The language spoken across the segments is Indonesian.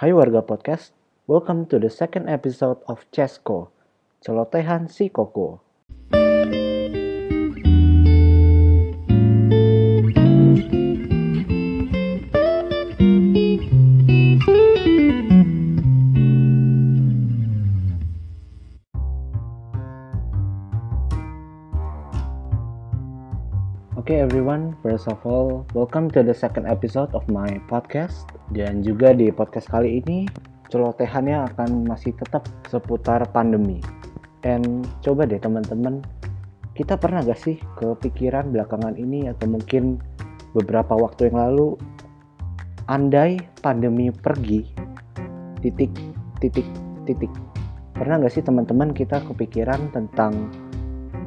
Hai warga podcast, welcome to the second episode of Chesko, celotehan si Koko. Okay, everyone, first of all, welcome to the second episode of my podcast. Dan juga di podcast kali ini, celotehannya akan masih tetap seputar pandemi. And coba deh teman-teman, kita pernah gak sih kepikiran belakangan ini atau mungkin beberapa waktu yang lalu, andai pandemi pergi, titik, titik, titik. Pernah gak sih teman-teman kita kepikiran tentang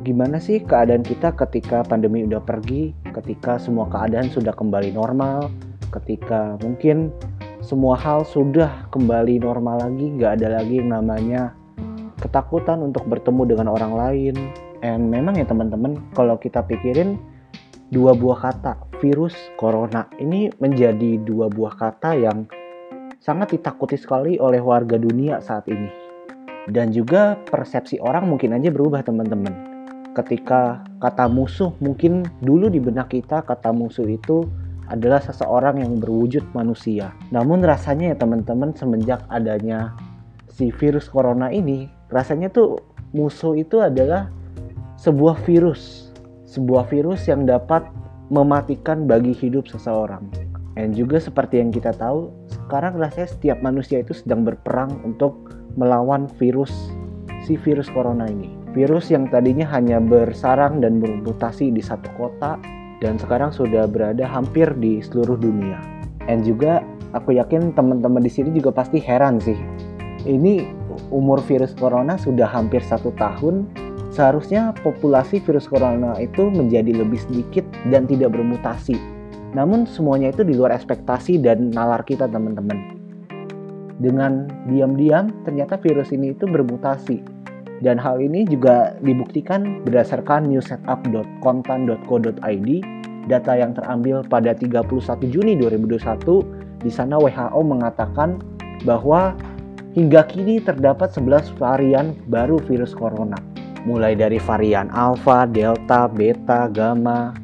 gimana sih keadaan kita ketika pandemi udah pergi, ketika semua keadaan sudah kembali normal, ketika mungkin semua hal sudah kembali normal lagi, gak ada lagi yang namanya ketakutan untuk bertemu dengan orang lain. And memang ya teman-teman, kalau kita pikirin dua buah kata virus corona ini menjadi dua buah kata yang sangat ditakuti sekali oleh warga dunia saat ini. Dan juga persepsi orang mungkin aja berubah teman-teman ketika kata musuh mungkin dulu di benak kita kata musuh itu adalah seseorang yang berwujud manusia. Namun rasanya ya teman-teman semenjak adanya si virus corona ini, rasanya tuh musuh itu adalah sebuah virus. Sebuah virus yang dapat mematikan bagi hidup seseorang. Dan juga seperti yang kita tahu, sekarang rasanya setiap manusia itu sedang berperang untuk melawan virus si virus corona ini. Virus yang tadinya hanya bersarang dan bermutasi di satu kota dan sekarang sudah berada hampir di seluruh dunia. Dan juga aku yakin teman-teman di sini juga pasti heran sih. Ini umur virus corona sudah hampir satu tahun. Seharusnya populasi virus corona itu menjadi lebih sedikit dan tidak bermutasi. Namun semuanya itu di luar ekspektasi dan nalar kita teman-teman. Dengan diam-diam ternyata virus ini itu bermutasi dan hal ini juga dibuktikan berdasarkan newsetup.kontan.co.id data yang terambil pada 31 Juni 2021 di sana WHO mengatakan bahwa hingga kini terdapat 11 varian baru virus corona mulai dari varian alpha, delta, beta, gamma,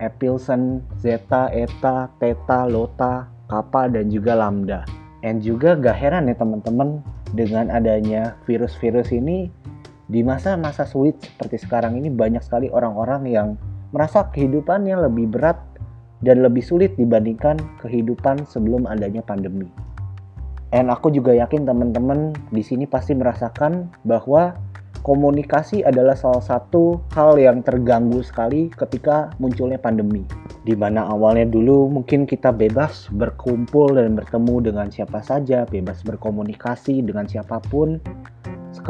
epsilon, zeta, eta, theta, lota, kappa dan juga lambda. Dan juga gak heran ya teman-teman dengan adanya virus-virus ini di masa-masa sulit seperti sekarang ini banyak sekali orang-orang yang merasa kehidupannya lebih berat dan lebih sulit dibandingkan kehidupan sebelum adanya pandemi. Dan aku juga yakin teman-teman di sini pasti merasakan bahwa komunikasi adalah salah satu hal yang terganggu sekali ketika munculnya pandemi. Di mana awalnya dulu mungkin kita bebas berkumpul dan bertemu dengan siapa saja, bebas berkomunikasi dengan siapa pun,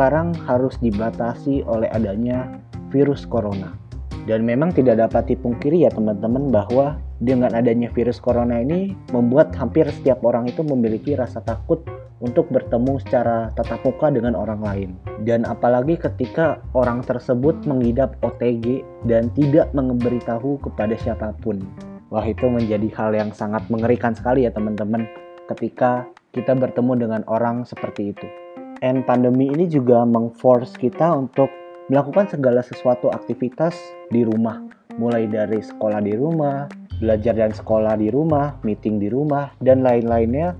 sekarang harus dibatasi oleh adanya virus corona. Dan memang tidak dapat dipungkiri ya teman-teman bahwa dengan adanya virus corona ini membuat hampir setiap orang itu memiliki rasa takut untuk bertemu secara tatap muka dengan orang lain. Dan apalagi ketika orang tersebut mengidap OTG dan tidak memberitahu kepada siapa pun. Wah itu menjadi hal yang sangat mengerikan sekali ya teman-teman ketika kita bertemu dengan orang seperti itu. And pandemi ini juga mengforce kita untuk melakukan segala sesuatu aktivitas di rumah. Mulai dari sekolah di rumah, belajar dan sekolah di rumah, meeting di rumah, dan lain-lainnya.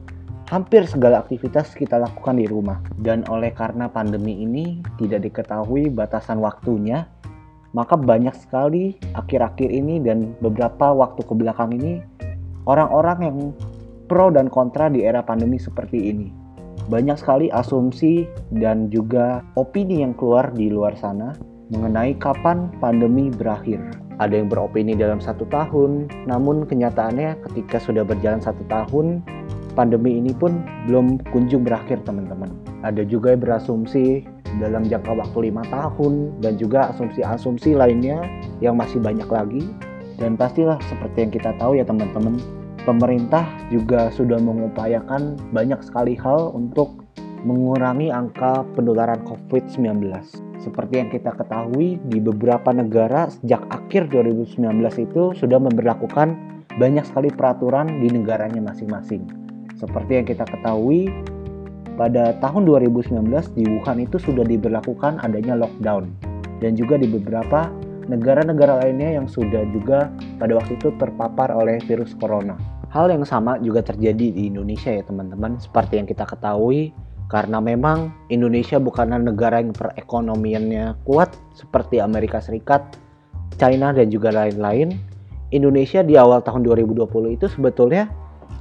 Hampir segala aktivitas kita lakukan di rumah. Dan oleh karena pandemi ini tidak diketahui batasan waktunya, maka banyak sekali akhir-akhir ini dan beberapa waktu ke belakang ini orang-orang yang pro dan kontra di era pandemi seperti ini banyak sekali asumsi dan juga opini yang keluar di luar sana mengenai kapan pandemi berakhir. Ada yang beropini dalam satu tahun, namun kenyataannya ketika sudah berjalan satu tahun, pandemi ini pun belum kunjung berakhir teman-teman. Ada juga yang berasumsi dalam jangka waktu lima tahun dan juga asumsi-asumsi lainnya yang masih banyak lagi. Dan pastilah seperti yang kita tahu ya teman-teman, pemerintah juga sudah mengupayakan banyak sekali hal untuk mengurangi angka penularan COVID-19. Seperti yang kita ketahui, di beberapa negara sejak akhir 2019 itu sudah memperlakukan banyak sekali peraturan di negaranya masing-masing. Seperti yang kita ketahui, pada tahun 2019 di Wuhan itu sudah diberlakukan adanya lockdown dan juga di beberapa negara-negara lainnya yang sudah juga pada waktu itu terpapar oleh virus corona. Hal yang sama juga terjadi di Indonesia ya teman-teman, seperti yang kita ketahui karena memang Indonesia bukanlah negara yang perekonomiannya kuat seperti Amerika Serikat, China dan juga lain-lain. Indonesia di awal tahun 2020 itu sebetulnya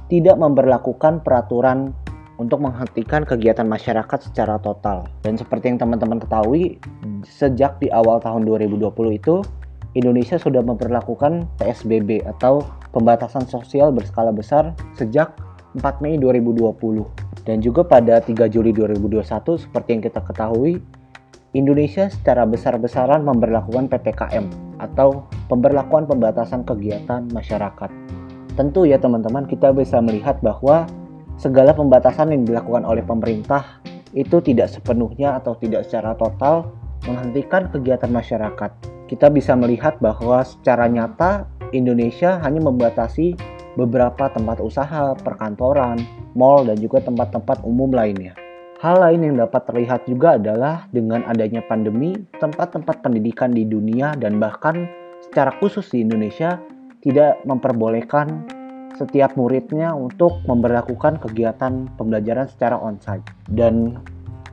tidak memperlakukan peraturan untuk menghentikan kegiatan masyarakat secara total. Dan seperti yang teman-teman ketahui, sejak di awal tahun 2020 itu Indonesia sudah memperlakukan PSBB atau pembatasan sosial berskala besar sejak 4 Mei 2020. Dan juga pada 3 Juli 2021 seperti yang kita ketahui, Indonesia secara besar-besaran memperlakukan PPKM atau pemberlakuan pembatasan kegiatan masyarakat. Tentu ya teman-teman kita bisa melihat bahwa segala pembatasan yang dilakukan oleh pemerintah itu tidak sepenuhnya atau tidak secara total menghentikan kegiatan masyarakat. Kita bisa melihat bahwa secara nyata Indonesia hanya membatasi beberapa tempat usaha, perkantoran, mall, dan juga tempat-tempat umum lainnya. Hal lain yang dapat terlihat juga adalah dengan adanya pandemi, tempat-tempat pendidikan di dunia dan bahkan secara khusus di Indonesia tidak memperbolehkan setiap muridnya untuk memperlakukan kegiatan pembelajaran secara onsite. Dan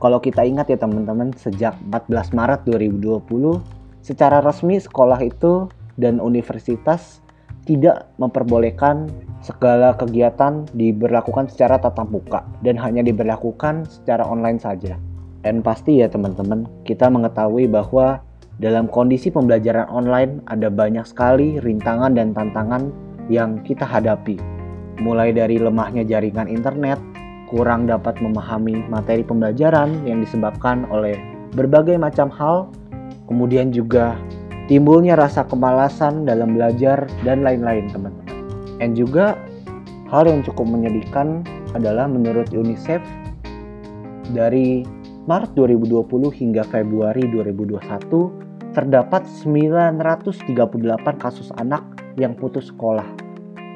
kalau kita ingat ya teman-teman, sejak 14 Maret 2020, secara resmi sekolah itu dan universitas tidak memperbolehkan segala kegiatan diberlakukan secara tatap muka dan hanya diberlakukan secara online saja. Dan pasti ya teman-teman, kita mengetahui bahwa dalam kondisi pembelajaran online ada banyak sekali rintangan dan tantangan yang kita hadapi. Mulai dari lemahnya jaringan internet, kurang dapat memahami materi pembelajaran yang disebabkan oleh berbagai macam hal, kemudian juga timbulnya rasa kemalasan dalam belajar dan lain-lain teman-teman. Dan juga hal yang cukup menyedihkan adalah menurut UNICEF dari Maret 2020 hingga Februari 2021 terdapat 938 kasus anak yang putus sekolah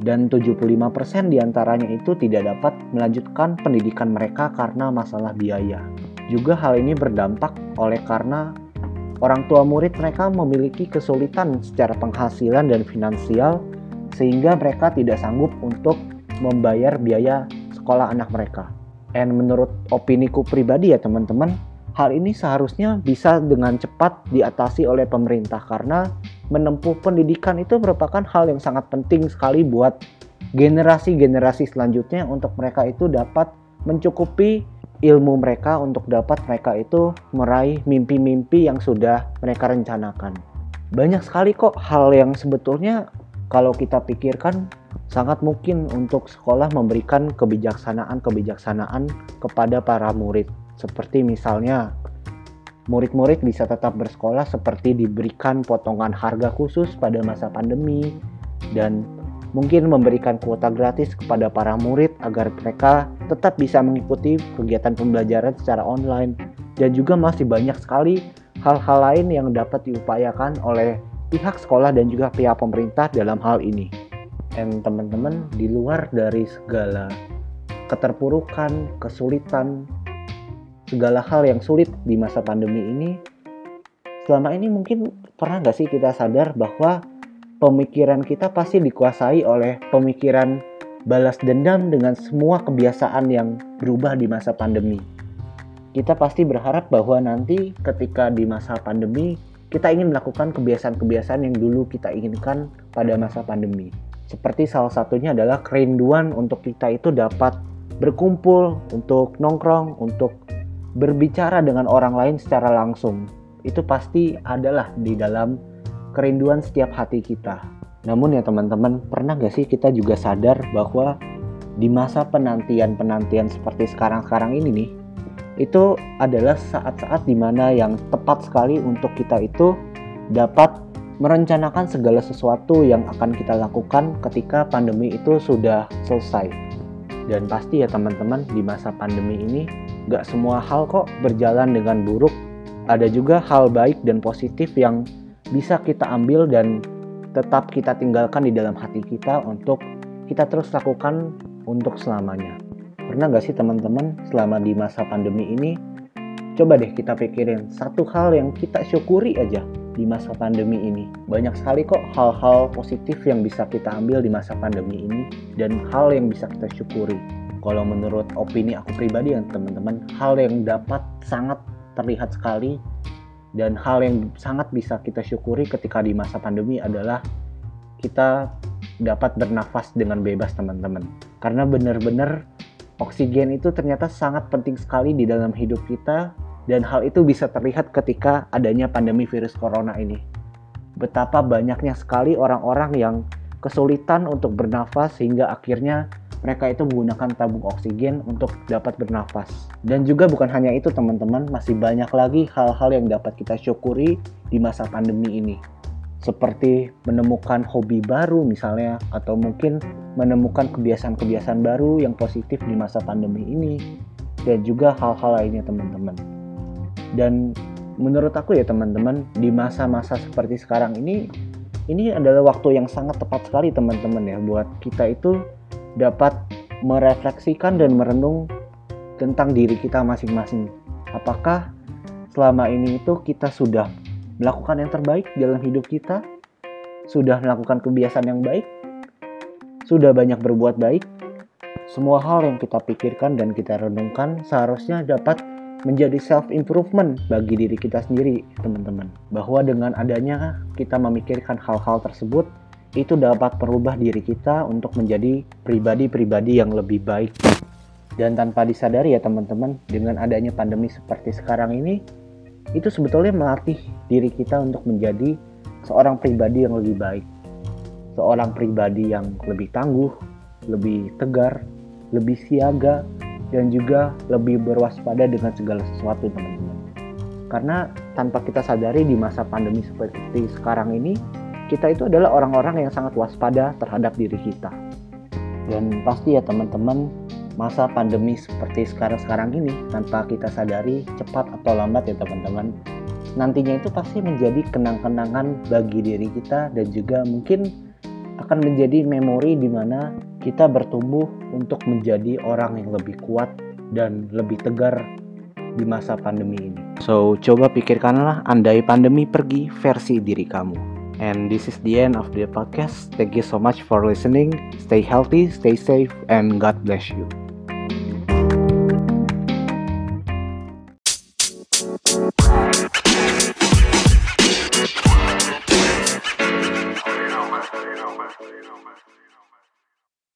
dan 75% di antaranya itu tidak dapat melanjutkan pendidikan mereka karena masalah biaya. Juga hal ini berdampak oleh karena orang tua murid mereka memiliki kesulitan secara penghasilan dan finansial sehingga mereka tidak sanggup untuk membayar biaya sekolah anak mereka. Dan menurut opiniku pribadi ya teman-teman, hal ini seharusnya bisa dengan cepat diatasi oleh pemerintah karena menempuh pendidikan itu merupakan hal yang sangat penting sekali buat generasi-generasi selanjutnya untuk mereka itu dapat mencukupi ilmu mereka untuk dapat mereka itu meraih mimpi-mimpi yang sudah mereka rencanakan. Banyak sekali kok hal yang sebetulnya kalau kita pikirkan sangat mungkin untuk sekolah memberikan kebijaksanaan-kebijaksanaan kepada para murid. Seperti misalnya murid-murid bisa tetap bersekolah seperti diberikan potongan harga khusus pada masa pandemi dan mungkin memberikan kuota gratis kepada para murid agar mereka tetap bisa mengikuti kegiatan pembelajaran secara online dan juga masih banyak sekali hal-hal lain yang dapat diupayakan oleh pihak sekolah dan juga pihak pemerintah dalam hal ini. Dan teman-teman di luar dari segala keterpurukan, kesulitan, segala hal yang sulit di masa pandemi ini, selama ini mungkin pernah nggak sih kita sadar bahwa pemikiran kita pasti dikuasai oleh pemikiran balas dendam dengan semua kebiasaan yang berubah di masa pandemi. Kita pasti berharap bahwa nanti ketika di masa pandemi kita ingin melakukan kebiasaan-kebiasaan yang dulu kita inginkan pada masa pandemi. Seperti salah satunya adalah kerinduan untuk kita itu dapat berkumpul, untuk nongkrong, untuk berbicara dengan orang lain secara langsung itu pasti adalah di dalam kerinduan setiap hati kita. Namun ya teman-teman, pernah gak sih kita juga sadar bahwa di masa penantian-penantian seperti sekarang-sekarang ini nih, itu adalah saat-saat di mana yang tepat sekali untuk kita itu dapat merencanakan segala sesuatu yang akan kita lakukan ketika pandemi itu sudah selesai. Dan pasti ya teman-teman, di masa pandemi ini gak semua hal kok berjalan dengan buruk. Ada juga hal baik dan positif yang bisa kita ambil dan tetap kita tinggalkan di dalam hati kita untuk kita terus lakukan untuk selamanya. Pernah gak sih teman-teman selama di masa pandemi ini, coba deh kita pikirin satu hal yang kita syukuri aja di masa pandemi ini. Banyak sekali kok hal-hal positif yang bisa kita ambil di masa pandemi ini dan hal yang bisa kita syukuri. Kalau menurut opini aku pribadi ya teman-teman, hal yang dapat sangat terlihat sekali dan hal yang sangat bisa kita syukuri ketika di masa pandemi adalah kita dapat bernafas dengan bebas teman-teman. Karena benar-benar oksigen itu ternyata sangat penting sekali di dalam hidup kita dan hal itu bisa terlihat ketika adanya pandemi virus corona ini. Betapa banyaknya sekali orang-orang yang kesulitan untuk bernafas sehingga akhirnya mereka itu menggunakan tabung oksigen untuk dapat bernafas. Dan juga bukan hanya itu teman-teman, masih banyak lagi hal-hal yang dapat kita syukuri di masa pandemi ini. Seperti menemukan hobi baru misalnya, atau mungkin menemukan kebiasaan-kebiasaan baru yang positif di masa pandemi ini, dan juga hal-hal lainnya teman-teman. Dan menurut aku ya teman-teman, di masa-masa seperti sekarang ini, ini adalah waktu yang sangat tepat sekali teman-teman ya buat kita itu dapat merefleksikan dan merenung tentang diri kita masing-masing. Apakah selama ini itu kita sudah melakukan yang terbaik dalam hidup kita? Sudah melakukan kebiasaan yang baik? Sudah banyak berbuat baik? Semua hal yang kita pikirkan dan kita renungkan seharusnya dapat menjadi self improvement bagi diri kita sendiri, teman-teman. Bahwa dengan adanya kita memikirkan hal-hal tersebut, itu dapat merubah diri kita untuk menjadi pribadi-pribadi yang lebih baik. Dan tanpa disadari ya teman-teman, dengan adanya pandemi seperti sekarang ini, itu sebetulnya melatih diri kita untuk menjadi seorang pribadi yang lebih baik. Seorang pribadi yang lebih tangguh, lebih tegar, lebih siaga, dan juga lebih berwaspada dengan segala sesuatu teman-teman. Karena tanpa kita sadari di masa pandemi seperti sekarang ini, kita itu adalah orang-orang yang sangat waspada terhadap diri kita. Dan pasti ya teman-teman, masa pandemi seperti sekarang-sekarang ini tanpa kita sadari cepat atau lambat ya teman-teman, nantinya itu pasti menjadi kenang-kenangan bagi diri kita dan juga mungkin akan menjadi memori di mana kita bertumbuh untuk menjadi orang yang lebih kuat dan lebih tegar di masa pandemi ini. So, coba pikirkanlah andai pandemi pergi versi diri kamu. And this is the end of the podcast. Thank you so much for listening. Stay healthy, stay safe, and God bless you.